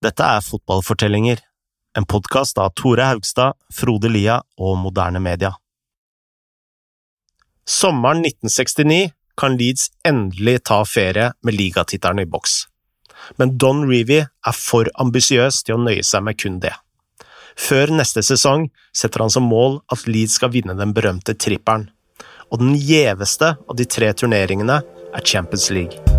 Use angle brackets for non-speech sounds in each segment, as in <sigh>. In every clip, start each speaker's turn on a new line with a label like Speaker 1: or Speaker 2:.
Speaker 1: Dette er Fotballfortellinger, en podkast av Tore Haugstad, Frode Lia og Moderne Media. Sommeren 1969 kan Leeds endelig ta ferie med ligatittelen i boks. Men Don Reevy er for ambisiøs til å nøye seg med kun det. Før neste sesong setter han som mål at Leeds skal vinne den berømte trippelen, og den gjeveste av de tre turneringene er Champions League.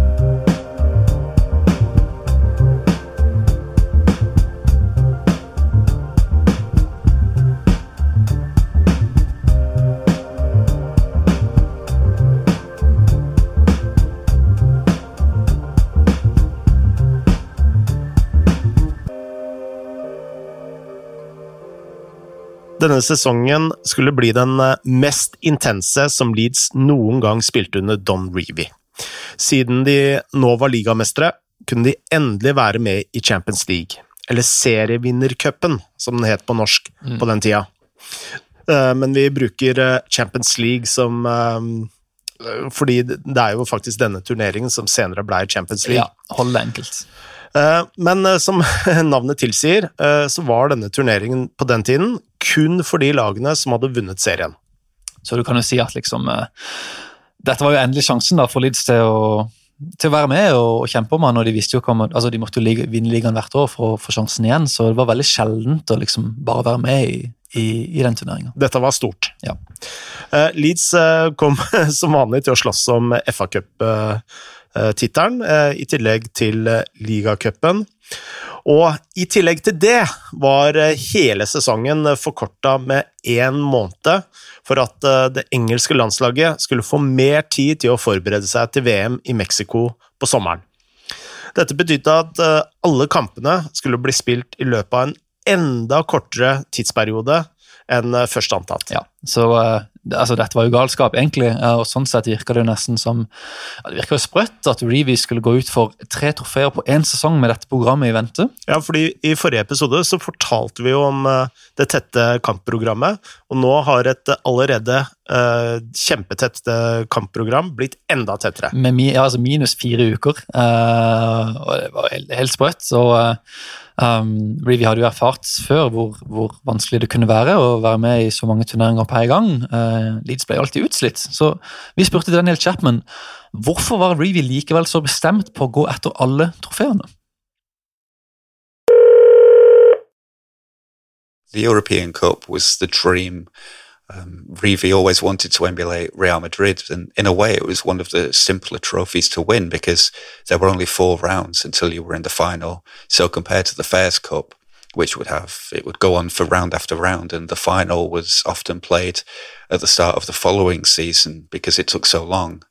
Speaker 1: Denne sesongen skulle bli den eh, mest intense som Leeds noen gang spilte under Don Reevy. Siden de nå var ligamestere, kunne de endelig være med i Champions League, eller serievinnercupen, som den het på norsk mm. på den tida. Eh, men vi bruker eh, Champions League som Fordi det er jo faktisk denne turneringen som senere ble Champions League.
Speaker 2: Ja, hold det enkelt.
Speaker 1: Men som <laughs> navnet tilsier, så var denne turneringen på den tiden kun for de lagene som hadde vunnet serien.
Speaker 2: Så du kan jo si at liksom Dette var jo endelig sjansen da for Leeds til å, til å være med og, kjempe om han, og de visste jo om, altså de måtte jo vinne ligaen hvert år for å få sjansen igjen, så det var veldig sjeldent å liksom bare være med i, i, i den turneringa.
Speaker 1: Dette var stort.
Speaker 2: Ja.
Speaker 1: Leeds kom <laughs> som vanlig til å slåss om FA-cup uh, eh, i tillegg til eh, ligacupen. Og i tillegg til det var hele sesongen forkorta med én måned for at det engelske landslaget skulle få mer tid til å forberede seg til VM i Mexico på sommeren. Dette betydde at alle kampene skulle bli spilt i løpet av en enda kortere tidsperiode enn først antatt.
Speaker 2: Ja, så altså Dette var jo galskap, egentlig, og sånn sett virker det jo nesten som Det virker jo sprøtt at Reevy skulle gå ut for tre trofeer på én sesong med dette programmet i vente.
Speaker 1: Ja, fordi i forrige episode så fortalte vi jo om uh, det tette kampprogrammet, og nå har et allerede uh, kjempetett uh, kampprogram blitt enda tettere.
Speaker 2: Med mi, ja, altså minus fire uker, og det var helt, helt sprøtt. og Um, vi hadde jo erfart før hvor, hvor, vanskelig det kunne være å være med i så mange turneringer på en gang. Uh, Leeds ble alltid utslitt. Så vi spurte Daniel Chapman hvorfor var Reevy likevel så bestemt på å gå etter alle trofeene.
Speaker 3: The European Cup was the dream um, always wanted to emulate Real Madrid, and in a way, it was one of the simpler trophies to win because there were only four rounds until you were in the final. So compared to the Fairs Cup, which would have it would go on for round after round, and the final was often played at the start of the following season because it took so long.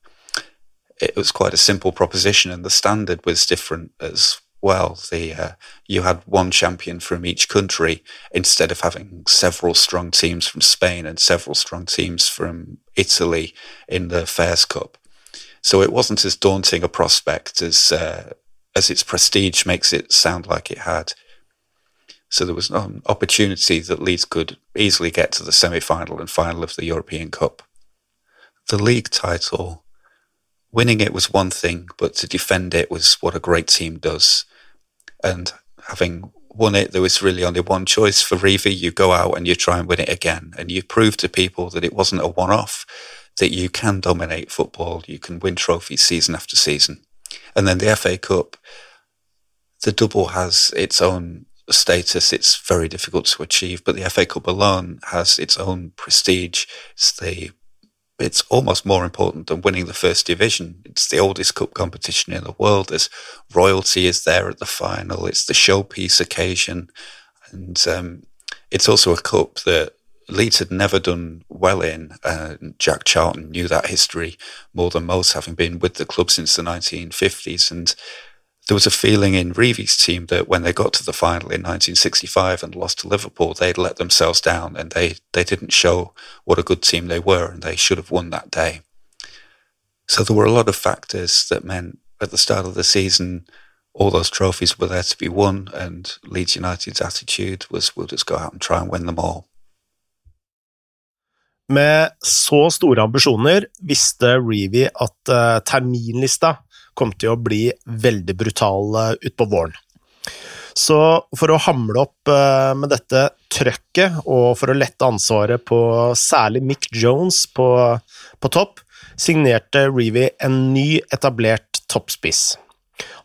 Speaker 3: It was quite a simple proposition, and the standard was different as well. The uh, you had one champion from each country instead of having several strong teams from Spain and several strong teams from Italy in the Fairs Cup. So it wasn't as daunting a prospect as uh, as its prestige makes it sound like it had. So there was an opportunity that Leeds could easily get to the semi-final and final of the European Cup. The league title winning it was one thing, but to defend it was what a great team does. And having won it, there was really only one choice for Reeve. You go out and you try and win it again. And you prove to people that it wasn't a one off, that you can dominate football. You can win trophies season after season. And then the FA Cup, the double has its own status. It's very difficult to achieve, but the FA Cup alone has its own prestige. It's the it's almost more important than winning the first division. It's the oldest cup competition in the world. There's royalty is there at the final. It's the showpiece occasion, and um, it's also a cup that Leeds had never done well in. Uh, Jack Charlton knew that history more than most, having been with the club since the 1950s, and there was a feeling in Revie's team that when they got to the final in 1965 and lost to Liverpool, they'd let themselves down and they, they didn't show what a good team they were and they should have won that day. So there were a lot of factors that meant at the start of the season, all those trophies were there to be won and Leeds United's attitude was we'll just go out and try and win them all.
Speaker 1: Med så store ambisjoner visste Revie at uh, terminlista kom til å bli veldig brutal eh, utpå våren. Så for å hamle opp eh, med dette trøkket, og for å lette ansvaret på særlig Mick Jones på, på topp, signerte Reevy en ny etablert toppspiss.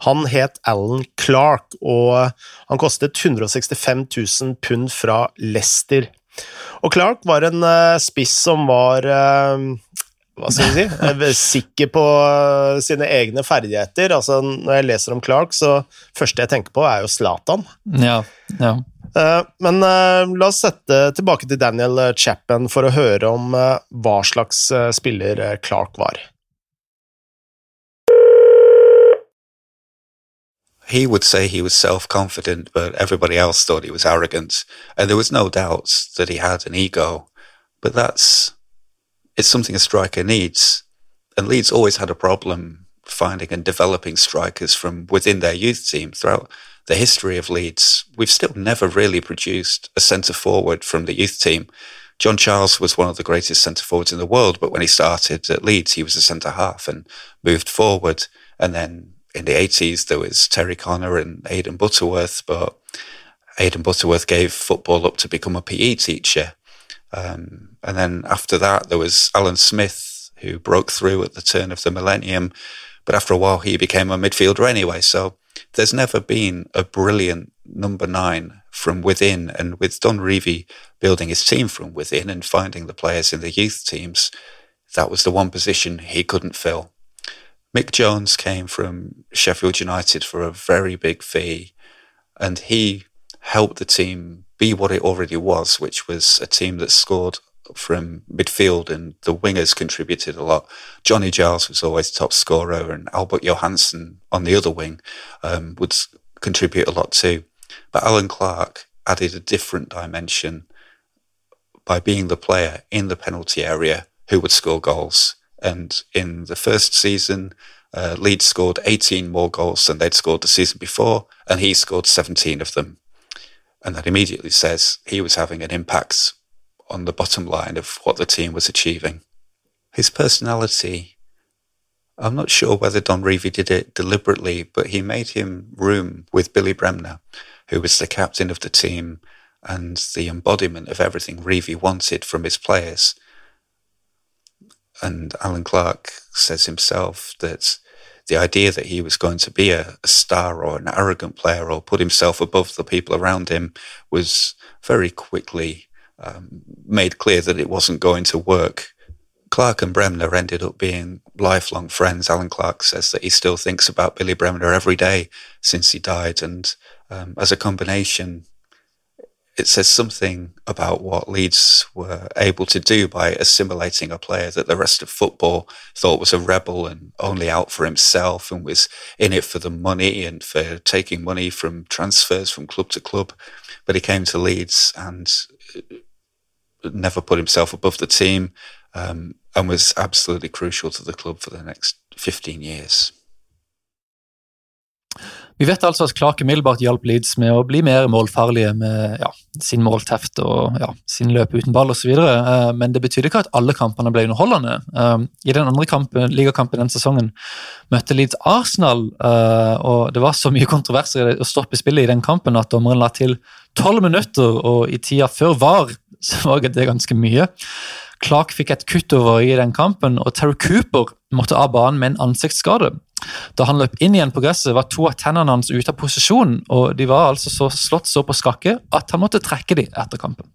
Speaker 1: Han het Alan Clark, og han kostet 165 000 pund fra Leicester. Og Clark var en uh, spiss som var hva skal vi si, eh, sikker på sine egne ferdigheter. Altså, når jeg leser om Clark, så første jeg tenker på, er jo Zlatan.
Speaker 2: Ja, ja.
Speaker 1: Men la oss sette tilbake til Daniel Chapman for å høre om hva slags spiller Clark var.
Speaker 3: he would say he was self-confident, but everybody else thought he was arrogant. And there was no doubt that he had an ego. But that's, it's something a striker needs. And Leeds always had a problem finding and developing strikers from within their youth team throughout the history of Leeds. We've still never really produced a centre forward from the youth team. John Charles was one of the greatest centre forwards in the world, but when he started at Leeds, he was a centre half and moved forward. And then in the 80s, there was Terry Connor and Aidan Butterworth, but Aidan Butterworth gave football up to become a PE teacher. Um, and then after that, there was Alan Smith, who broke through at the turn of the millennium. But after a while, he became a midfielder anyway. So there's never been a brilliant number nine from within. And with Don Revie building his team from within and finding the players in the youth teams, that was the one position he couldn't fill. Mick Jones came from Sheffield United for a very big fee, and he helped the team be what it already was, which was a team that scored from midfield and the wingers contributed a lot. Johnny Giles was always top scorer, and Albert Johanneson on the other wing um, would contribute a lot too. But Allan Clarke added a different dimension by being the player in the penalty area who would score goals. And in the first season, uh, Leeds scored 18 more goals than they'd scored the season before, and he scored 17 of them. And that immediately says he was having an impact on the bottom line of what the team was achieving. His personality, I'm not sure whether Don Revie did it deliberately, but he made him room with Billy Bremner, who was the captain of the team and the embodiment of everything Revie wanted from his players. And Allan Clarke says himself that the idea that he was going to be a, a, star or an arrogant player or put himself above the people around him was very quickly um, made clear that it wasn't going to work. Clarke and Bremner ended up being lifelong friends. Allan Clarke says that he still thinks about Billy Bremner every day since he died. And um, as a combination, it says something about what Leeds were able to do by assimilating a player that the rest of football thought was a rebel and only out for himself and was in it for the money and for taking money from transfers from club to club. But he came to Leeds and never put himself above the team um, and was absolutely crucial to the club for the next 15 years.
Speaker 2: Vi vet altså at Clark umiddelbart hjalp Leeds med å bli mer målfarlige med ja, sin målteft og ja, sin løp uten ball osv., uh, men det betydde ikke at alle kampene ble underholdende. Uh, I den andre kampen, ligakampen den sesongen møtte Leeds Arsenal, uh, og det var så mye kontroverser å stoppe spillet i den kampen at dommeren la til tolv minutter, og i tida før VAR <laughs> så var det ganske mye. Clark fikk et kutt over i den kampen, og Terry Cooper måtte av banen med en ansiktsskade. Da han løp inn igjen på gresset, var to av tennene hans ute av posisjon, og de var altså så slått så på skakke at han måtte trekke de etter kampen.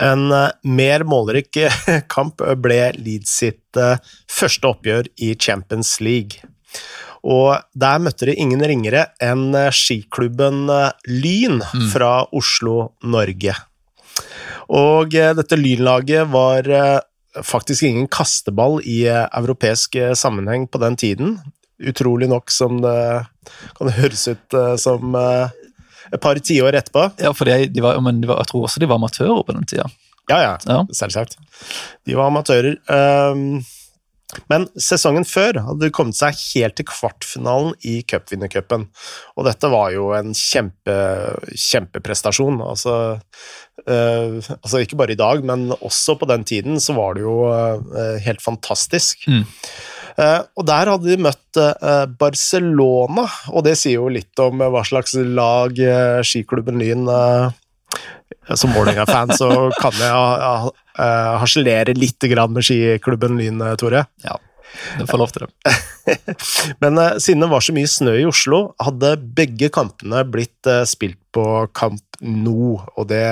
Speaker 1: En uh, mer målrik <laughs> kamp ble Leeds sitt uh, første oppgjør i Champions League. Og der møtte de ingen ringere enn skiklubben Lyn mm. fra Oslo, Norge. Og dette Lynlaget var faktisk ingen kasteball i europeisk sammenheng på den tiden utrolig nok som det kan høres ut uh, som uh, et par tiår etterpå.
Speaker 2: Ja, for de, de var, men var, jeg tror også de var amatører på den tida.
Speaker 1: Ja, ja, ja. selvsagt. De var amatører. Um, men sesongen før hadde de kommet seg helt til kvartfinalen i cupvinnercupen. Og dette var jo en kjempe, kjempeprestasjon. Altså, uh, altså, ikke bare i dag, men også på den tiden så var det jo uh, helt fantastisk. Mm. Eh, og der hadde de møtt eh, Barcelona, og det sier jo litt om hva slags lag eh, skiklubben Lyn Som Vålerenga-fan så kan jeg harselere litt med skiklubben Lyn, Tore.
Speaker 2: Ja, du får lov til det. <laughs>
Speaker 1: Men siden det var så mye snø i Oslo, hadde begge kampene blitt spilt på Kamp No, og det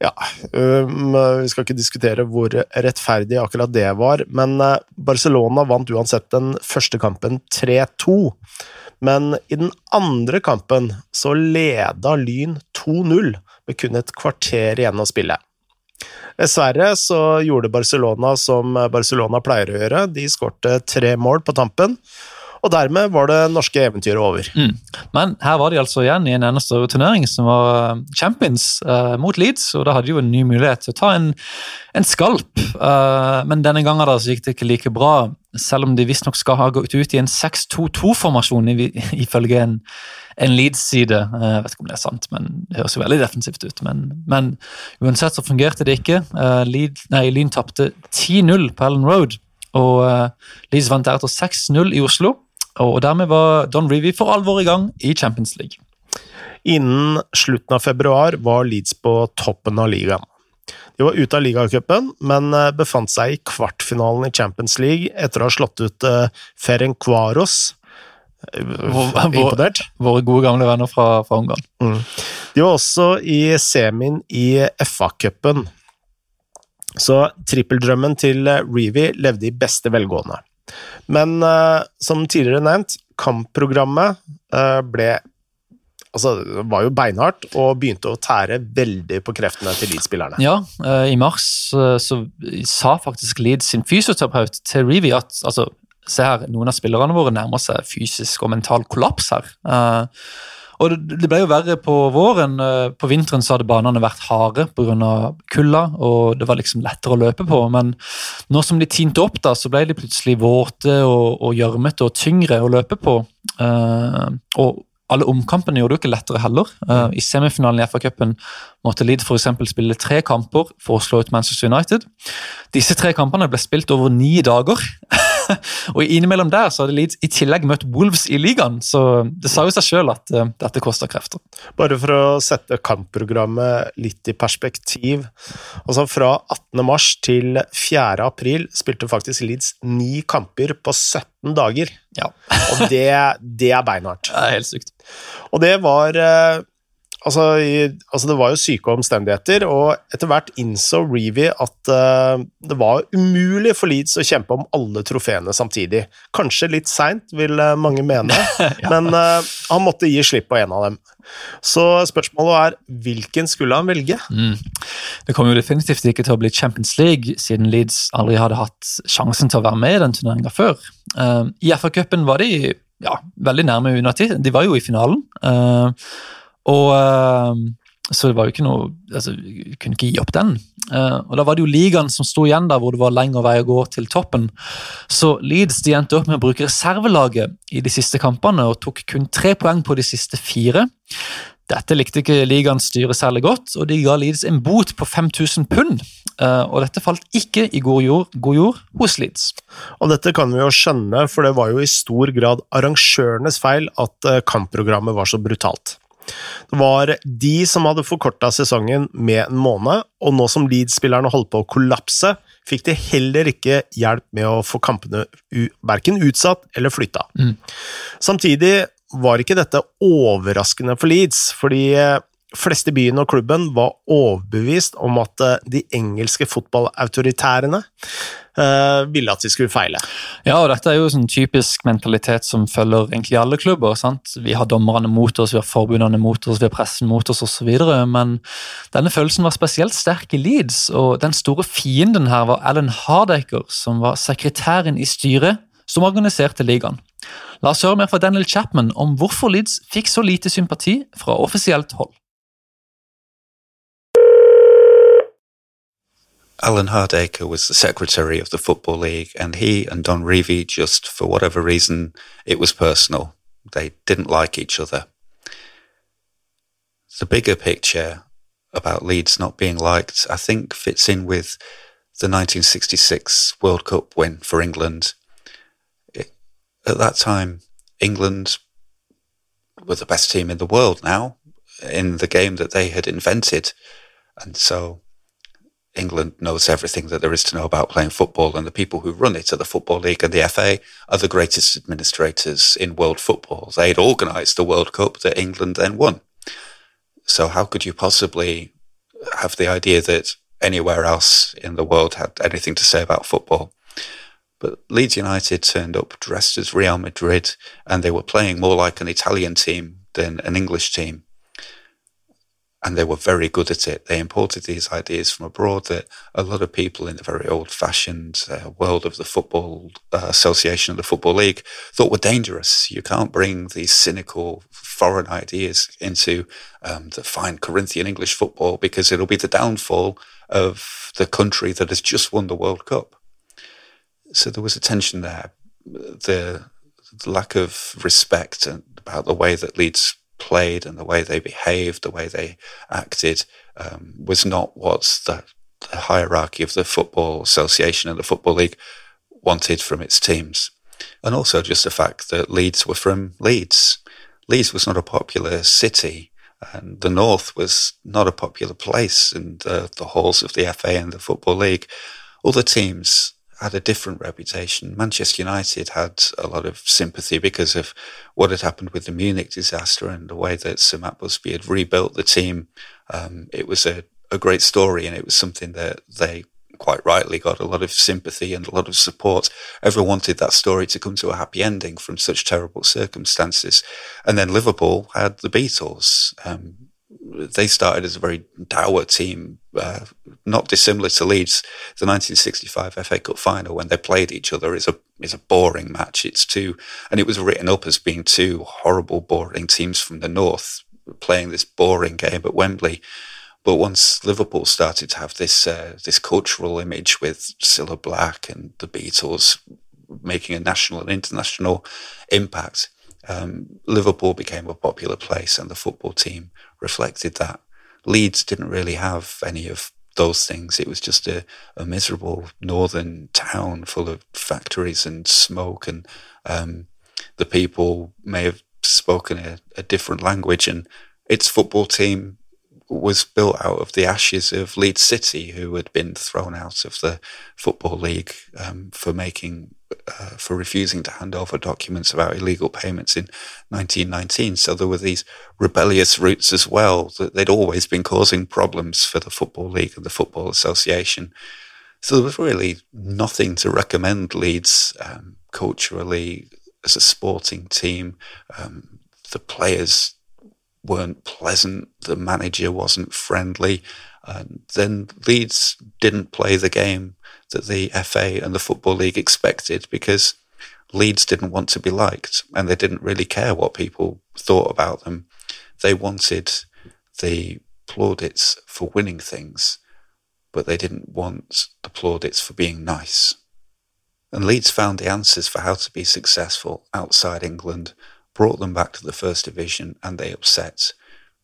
Speaker 1: ja, um, vi skal ikke diskutere hvor rettferdig akkurat det var, men uh, Barcelona vant uansett den første kampen 3-2. Men i den andre kampen så leda Lyn 2-0 med kun et kvarter igjen å spille. Dessverre så gjorde Barcelona som Barcelona pleier å gjøre, de skårte tre mål på tampen og dermed var det norske eventyret over. Mm.
Speaker 2: Men her var de altså igjen i en enda større turnering, som var eh, Champions uh, mot Leeds. Og da hadde de jo en ny mulighet til å ta en, en skalp. Uh, men denne gangen da gikk det ikke like bra, selv om de visstnok skal ha gått ut i en 6-2-2-formasjon, <laughs> ifølge en, en Leeds-side. Jeg vet ikke om det er sant, men det høres jo veldig defensivt ut. Men, men uansett så fungerte det ikke. Leeds, nei, Lyn tapte 10-0 på Ellen Road. Og Leeds vant deretter 6-0 i Oslo. Og dermed var Don Revy for alvor i gang i Champions League.
Speaker 1: Innen slutten av februar var Leeds på toppen av ligaen. De var ute av ligacupen, men eh, befant seg i kvartfinalen i Champions League etter å ha slått ut uh, Ferencvaros.
Speaker 2: Imponert? Våre gode gamle venner fra, fra Ungarn. Mm.
Speaker 1: De var også i semien i FA-cupen. Så trippeldrømmen til Reevy levde i beste velgående. Men uh, som tidligere nevnt, kampprogrammet uh, ble altså, det var jo beinhardt og begynte å tære veldig på kreftene til Leeds-spillerne.
Speaker 2: Ja, uh, i mars så sa faktisk Leeds sin fysioterapeut til Reevy at altså, se her, noen av spillerne våre nærmer seg fysisk og mental kollaps her. Og det ble jo verre på våren. Eh, på vinteren så hadde banene vært harde pga. kulda, og det var liksom lettere å løpe på. Men nå som de tinte opp, da, så ble de plutselig våte og gjørmete og, og, tyngre å løpe på. Uh, og alle omkampene gjorde det jo ikke lettere heller. Uh, I semifinalen i FA-cupen måtte Leed f.eks. spille tre kamper for å slå ut Manchester United. Disse tre kampene ble spilt over ni dager. <laughs> <laughs> og innimellom der så hadde Leeds i tillegg møtt Wolves i ligaen, så det sa jo seg sjøl at uh, dette kosta krefter.
Speaker 1: Bare for å sette kampprogrammet litt i perspektiv. Altså Fra 18. mars til 4. april spilte faktisk Leeds ni kamper på 17 dager.
Speaker 2: Ja.
Speaker 1: og det, det er beinhardt. <laughs>
Speaker 2: Det er helt sykt.
Speaker 1: Og det var uh, Altså, i, altså, det var jo syke omstendigheter, og etter hvert innså Reevy at uh, det var umulig for Leeds å kjempe om alle trofeene samtidig. Kanskje litt seint, vil uh, mange mene, <laughs> ja. men uh, han måtte gi slipp på en av dem. Så spørsmålet er hvilken skulle han velge? Mm.
Speaker 2: Det kom jo definitivt ikke til å bli Champions League, siden Leeds aldri hadde hatt sjansen til å være med i den turneringa før. I FA-cupen var de ja, veldig nærme Unati, de var jo i finalen. Uh, og uh, Så det var jo ikke noe altså, Vi kunne ikke gi opp den. Uh, og Da var det jo ligaen som sto igjen der hvor det var lengre vei å gå til toppen. Så Leeds de endte opp med å bruke reservelaget i de siste kampene og tok kun tre poeng på de siste fire. Dette likte ikke ligaens styre særlig godt, og de ga Leeds en bot på 5000 pund. Uh, og dette falt ikke i god jord, god jord, hos Leeds.
Speaker 1: Og dette kan vi jo skjønne, for det var jo i stor grad arrangørenes feil at kampprogrammet var så brutalt. Det var de som hadde forkorta sesongen med en måned, og nå som Leeds-spillerne holdt på å kollapse, fikk de heller ikke hjelp med å få kampene verken utsatt eller flytta. Mm. Samtidig var ikke dette overraskende for Leeds, fordi fleste byene byen og klubben var overbevist om at eh, de engelske fotballautoritærene uh, ville at de skulle feile.
Speaker 2: Ja, og dette er jo sånn typisk mentalitet som følger egentlig alle klubber. sant? Vi har dommerne mot oss, vi har forbundene mot oss, vi har pressen mot oss osv. Men denne følelsen var spesielt sterk i Leeds, og den store fienden her var Alan Hardaker, som var sekretæren i styret som organiserte ligaen. La oss høre mer fra Daniel Chapman om hvorfor Leeds fikk så lite sympati fra offisielt hold.
Speaker 3: Alan Hardaker was the secretary of the Football League, and he and Don Revie, just for whatever reason, it was personal. They didn't like each other. The bigger picture about Leeds not being liked, I think, fits in with the 1966 World Cup win for England. It, at that time, England were the best team in the world now in the game that they had invented. And so England knows everything that there is to know about playing football, and the people who run it are the Football League and the FA are the greatest administrators in world football. They'd organised the World Cup that England then won. So, how could you possibly have the idea that anywhere else in the world had anything to say about football? But Leeds United turned up dressed as Real Madrid, and they were playing more like an Italian team than an English team and they were very good at it. They imported these ideas from abroad that a lot of people in the very old fashioned uh, world of the Football uh, Association of the Football League thought were dangerous. You can't bring these cynical foreign ideas into um, the fine Corinthian English football because it'll be the downfall of the country that has just won the World Cup. So there was a tension there. The, the lack of respect about the way that Leeds played and the way they behaved, the way they acted, um, was not what the, the, hierarchy of the Football Association and the Football League wanted from its teams. And also just the fact that Leeds were from Leeds. Leeds was not a popular city, and the North was not a popular place in the, the halls of the FA and the Football League. Other teams had a different reputation. Manchester United had a lot of sympathy because of what had happened with the Munich disaster and the way that Sir Matt Busby had rebuilt the team. Um, it was a, a great story and it was something that they quite rightly got a lot of sympathy and a lot of support. Everyone wanted that story to come to a happy ending from such terrible circumstances. And then Liverpool had the Beatles. Um, they started as a very dour team, uh, not dissimilar to Leeds. The 1965 FA Cup final, when they played each other, is a is a boring match. It's two, and it was written up as being two horrible, boring teams from the north playing this boring game at Wembley. But once Liverpool started to have this uh, this cultural image with Cilla Black and the Beatles making a national and international impact, um, Liverpool became a popular place, and the football team reflected that. Leeds didn't really have any of those things. It was just a, a miserable northern town full of factories and smoke, and um, the people may have spoken a, a different language, and its football team was built out of the ashes of Leeds City, who had been thrown out of the Football League um, for making uh, for refusing to hand over documents about illegal payments in 1919. So there were these rebellious roots as well that they'd always been causing problems for the Football League and the Football Association. So there was really nothing to recommend Leeds um, culturally as a sporting team. Um, the players weren't pleasant. The manager wasn't friendly. And then Leeds didn't play the game that the FA and the Football League expected because Leeds didn't want to be liked and they didn't really care what people thought about them. They wanted the plaudits for winning things, but they didn't want the plaudits for being nice. And Leeds found the answers for how to be successful outside England brought them back to the first division and they upset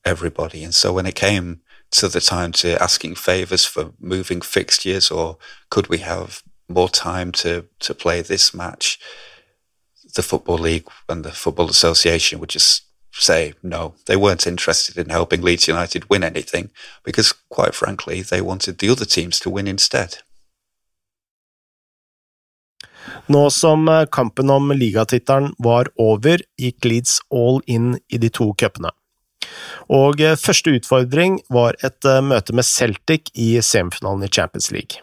Speaker 3: everybody. And so when it came to the time to asking favors for moving fixtures or could we have more time to, to play this match, the Football League and the Football Association would just say no. They weren't interested in helping Leeds United win anything because, quite frankly, they wanted the other teams to win instead.
Speaker 1: Nå som eh, kampen om ligatittelen var over, gikk Leeds all in i de to cupene. Og eh, første utfordring var et eh, møte med Celtic i semifinalen i Champions League.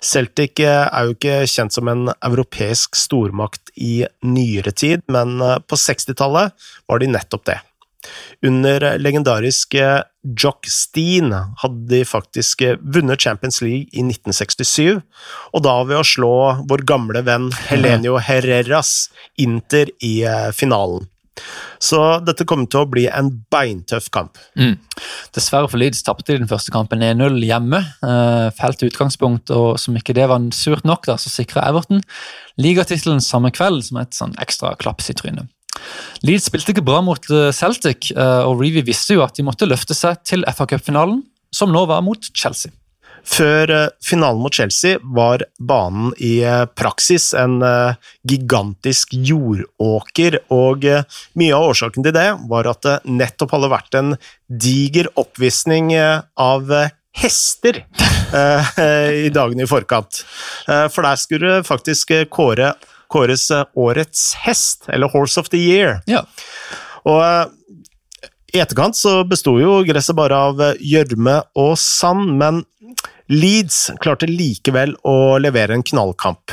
Speaker 1: Celtic er jo ikke kjent som en europeisk stormakt i nyere tid, men på 60-tallet var de nettopp det. Under legendariske Jock Steen hadde de faktisk vunnet Champions League i 1967, og da ved å slå vår gamle venn <laughs> Helenio Herreras Inter i eh, finalen. Så dette kommer til å bli en beintøff kamp.
Speaker 2: Mm. Dessverre for Leeds tapte de den første kampen 1-0 hjemme. Uh, Fælt utgangspunkt, og som ikke det var surt nok, da, så sikra Everton ligatittelen samme kveld som et sånn ekstra klaps i trynet. Leeds spilte ikke bra mot eh, Celtic, eh, og Reevy visste jo at de måtte løfte seg til FA Cup-finalen, som nå var mot Chelsea.
Speaker 1: Før eh, finalen mot Chelsea var banen i praksis en gigantisk jordåker, og mye av årsaken til det var at det nettopp hadde vært en diger oppvisning av hester <laughs> i dagene i forkant. For der skulle faktisk kåre, kåres årets hest, eller Horse of the Year.
Speaker 2: Ja.
Speaker 1: Og i etterkant så besto jo gresset bare av gjørme og sand, men Leeds klarte likevel å levere en knallkamp,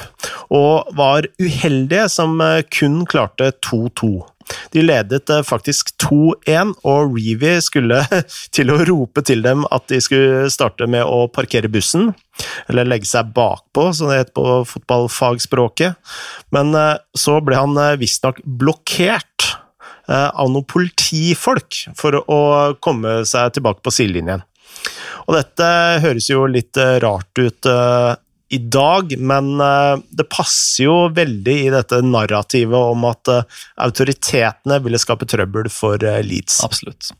Speaker 1: og var uheldige som eh, kun klarte 2-2. De ledet eh, faktisk 2-1, og Reevy skulle <laughs> til å rope til dem at de skulle starte med å parkere bussen, eller legge seg bakpå, som det heter på fotballfagspråket. Men eh, så ble han visstnok blokkert av noen politifolk for å komme seg tilbake på sidelinjen. Og dette høres jo litt eh, rart ut i dag, men uh, det passer jo veldig i dette narrativet om at uh, autoritetene ville skape trøbbel for Leeds.
Speaker 2: Absolutt.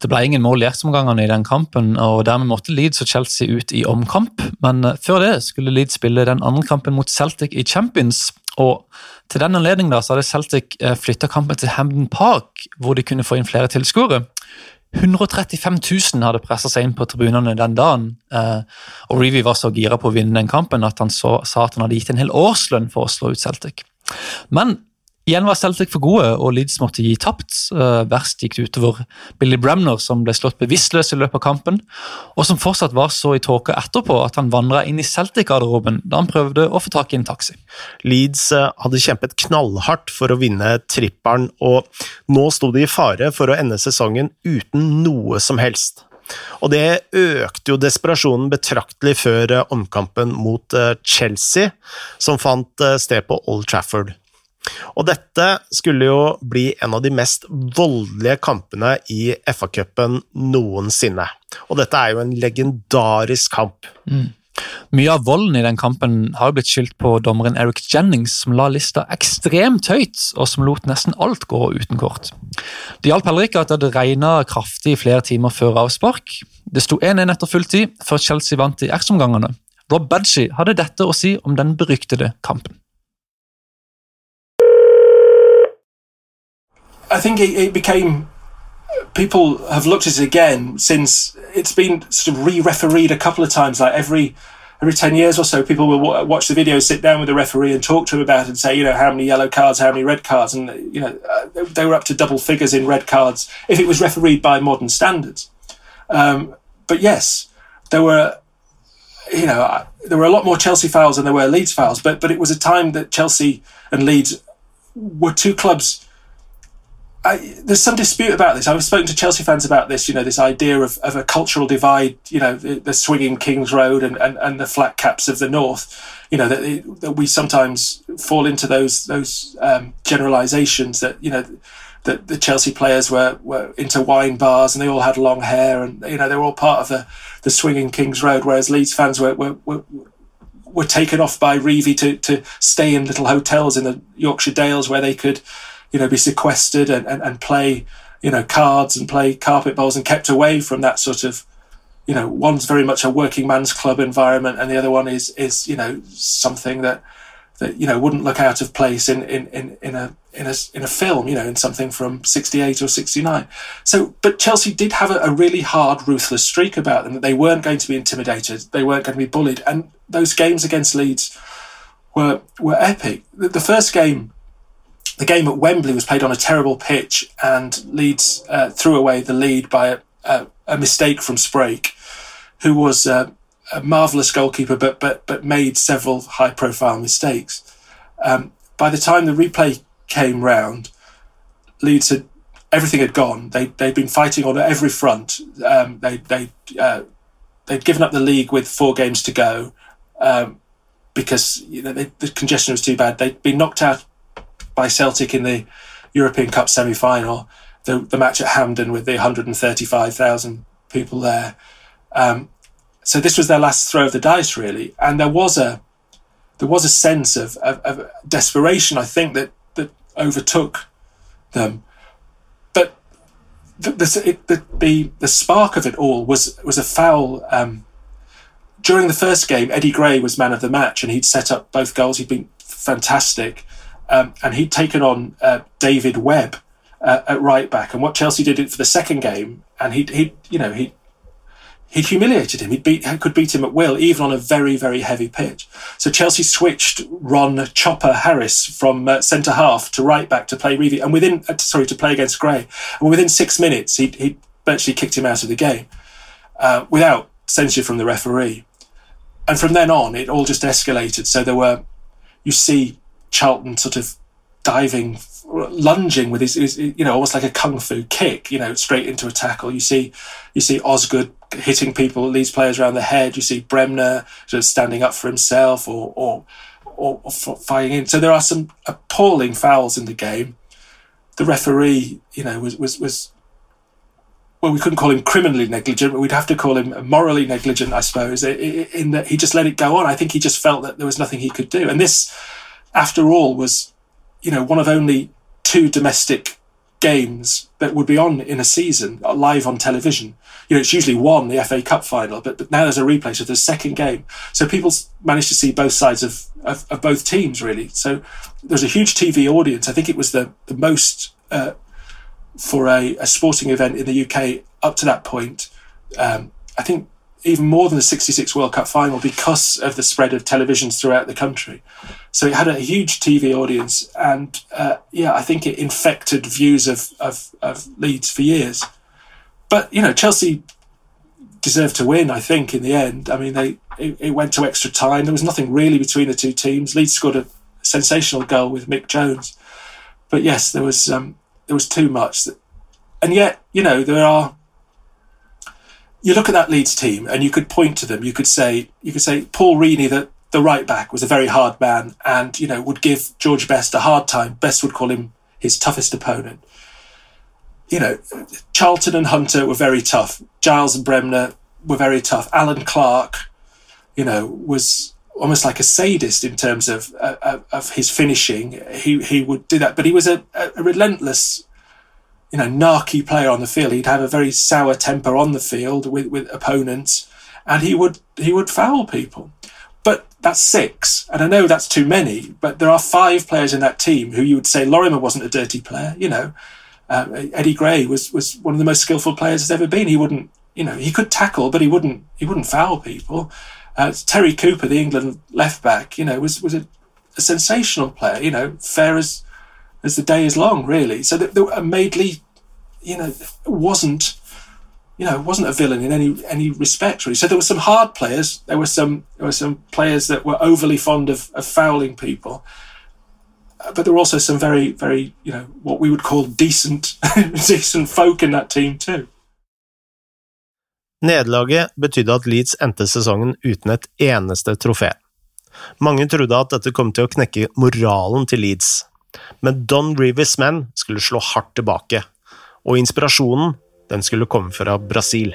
Speaker 2: Det ble ingen mål i rettsomgangene i den kampen, og dermed måtte Leeds og Chelsea ut i omkamp. Men før det skulle Leeds spille den andre kampen mot Celtic i Champions. og til den anledning hadde Celtic flytta kampen til Hamden Park, hvor de kunne få inn flere tilskuere. 135 000 hadde pressa seg inn på tribunene den dagen. Eh, og Reevy var så gira på å vinne den kampen at han så, sa at han hadde gitt en hel årslønn for å slå ut Celtic. Men Igjen var Celtic for gode, og Leeds måtte gi tapt. Uh, verst gikk det utover Billy Bremner, som ble slått bevisstløs i løpet av kampen, og som fortsatt var så i tåke etterpå at han vandra inn i Celtic-garderoben da han prøvde å få tak i en taxi.
Speaker 1: Leeds uh, hadde kjempet knallhardt for å vinne trippelen, og nå sto de i fare for å ende sesongen uten noe som helst. Og det økte jo desperasjonen betraktelig før uh, omkampen mot Chelsea, som fant sted på Old Trafford. Og dette skulle jo bli en av de mest voldelige kampene i FA-cupen noensinne. Og dette er jo en legendarisk kamp.
Speaker 2: Mm. Mye av volden i den kampen har blitt skyldt på dommeren Eric Jennings, som la lista ekstremt høyt, og som lot nesten alt gå uten kort. Det hjalp heller ikke at det hadde regna kraftig i flere timer før avspark. Det sto 1-1 etter fulltid, før Chelsea vant i ertsomgangene. Rob Badgie hadde dette å si om den beryktede kampen.
Speaker 4: I think it, it, became people have looked at it again since it's been sort of re-refereed a couple of times. Like every every ten years or so, people will watch the video, sit down with the referee, and talk to him about it, and say, you know, how many yellow cards, how many red cards, and you know, uh, they were up to double figures in red cards if it was refereed by modern standards. Um, but yes, there were. You know, uh, there were a lot more Chelsea fouls than there were Leeds fouls, but but it was a time that Chelsea and Leeds were two clubs I, there's some dispute about this. I've spoken to Chelsea fans about this. You know, this idea of, of a cultural divide. You know, the, the swinging Kings Road and, and, and the flat caps of the north. You know that, that we sometimes fall into those those um, generalizations that you know that the Chelsea players were were into wine bars and they all had long hair and you know they were all part of the the swinging Kings Road, whereas Leeds fans were were, were were taken off by Revie to, to stay in little hotels in the Yorkshire Dales where they could you know, be sequestered and, and, and play, you know, cards and play carpet bowls and kept away from that sort of, you know, one's very much a working man's club environment and the other one is, is, you know, something that, that, you know, wouldn't look out of place in, in, in, in a, in a, in a film, you know, in something from 68 or 69. So, but Chelsea did have a, a really hard, ruthless streak about them that they weren't going to be intimidated. They weren't going to be bullied. And those games against Leeds were, were epic. The, the first game, the game at Wembley was played on a terrible pitch, and Leeds uh, threw away the lead by a, a, a mistake from Sprake, who was uh, a marvellous goalkeeper, but but but made several high-profile mistakes. Um, by the time the replay came round, Leeds had everything had gone. They they'd been fighting on every front. Um, they they uh, they'd given up the league with four games to go um, because you know they, the congestion was too bad. They'd been knocked out by Celtic in the European Cup semi final, the, the match at Hampden with the 135,000 people there. Um, so this was their last throw of the dice, really, and there was a there was a sense of, of, of desperation, I think, that that overtook them. But the the, the the, the spark of it all was was a foul um, during the first game, Eddie Gray was man of the match, and he'd set up both goals. He'd been fantastic, um, and he'd taken on uh, David Webb uh, at right back. And what Chelsea did it for the second game, and he he you know he he'd humiliated him. He beat could beat him at will, even on a very very heavy pitch. So Chelsea switched Ron Chopper Harris from uh, centre half to right back to play Revie, and within uh, sorry to play against Gray, and within six minutes he he virtually kicked him out of the game uh, without censure from the referee. And from then on, it all just escalated. So there were, you see Charlton sort of diving, lunging with his, his, you know, almost like a kung fu kick, you know, straight into a tackle. You see, you see Osgood hitting people, these players around the head. You see Bremner sort of standing up for himself or, or, or, or fighting in. So there are some appalling fouls in the game. The referee, you know, was, was, was well, we couldn't call him criminally negligent, but we'd have to call him morally negligent, I suppose, in that he just let it go on. I think he just felt that there was nothing he could do. And this, after all, was, you know, one of only two domestic games that would be on in a season uh, live on television. You know, it's usually one, the FA Cup final, but, but now there's a replay, so there's a second game. So people managed to see both sides of, of, of both teams, really. So there's a huge TV audience. I think it was the, the most uh, for a, a sporting event in the UK up to that point. Um, I think even more than the 66 World Cup final because of the spread of televisions throughout the country. So it had a huge TV audience, and uh, yeah, I think it infected views of, of, of Leeds for years. But you know, Chelsea deserved to win. I think in the end. I mean, they it, it went to extra time. There was nothing really between the two teams. Leeds scored a sensational goal with Mick Jones, but yes, there was um, there was too much. And yet, you know, there are. You look at that Leeds team, and you could point to them. You could say, you could say, Paul Reaney, the the right back, was a very hard man, and you know would give George Best a hard time. Best would call him his toughest opponent. You know, Charlton and Hunter were very tough. Giles and Bremner were very tough. Allan Clarke, you know, was almost like a sadist in terms of uh, of his finishing. He he would do that, but he was a, a relentless, you know, narky player on the field. He'd have a very sour temper on the field with with opponents, and he would he would foul people. But that's six, and I know that's too many. But there are five players in that team who you would say Lorimer wasn't a dirty player. You know, uh, Eddie Gray was was one of the most skillful players there's ever been. He wouldn't, you know, he could tackle, but he wouldn't he wouldn't foul people. Uh, Terry Cooper, the England left back, you know, was was a, a, sensational player. You know, fair as as the day is long, really. So that, that Madeley, you know, wasn't you know wasn't a villain in any any respect really. So there were some hard players. There were some there were some players that were overly fond of, of fouling people. Uh, but there were also some very, very, you know, what we would call decent, <laughs> decent folk in that team too.
Speaker 1: Nederlaget betydde at Leeds endte sesongen uten et eneste trofé. Mange trodde at dette kom til å knekke moralen til Leeds, men Don Rivers' menn skulle slå hardt tilbake, og inspirasjonen den skulle komme fra Brasil.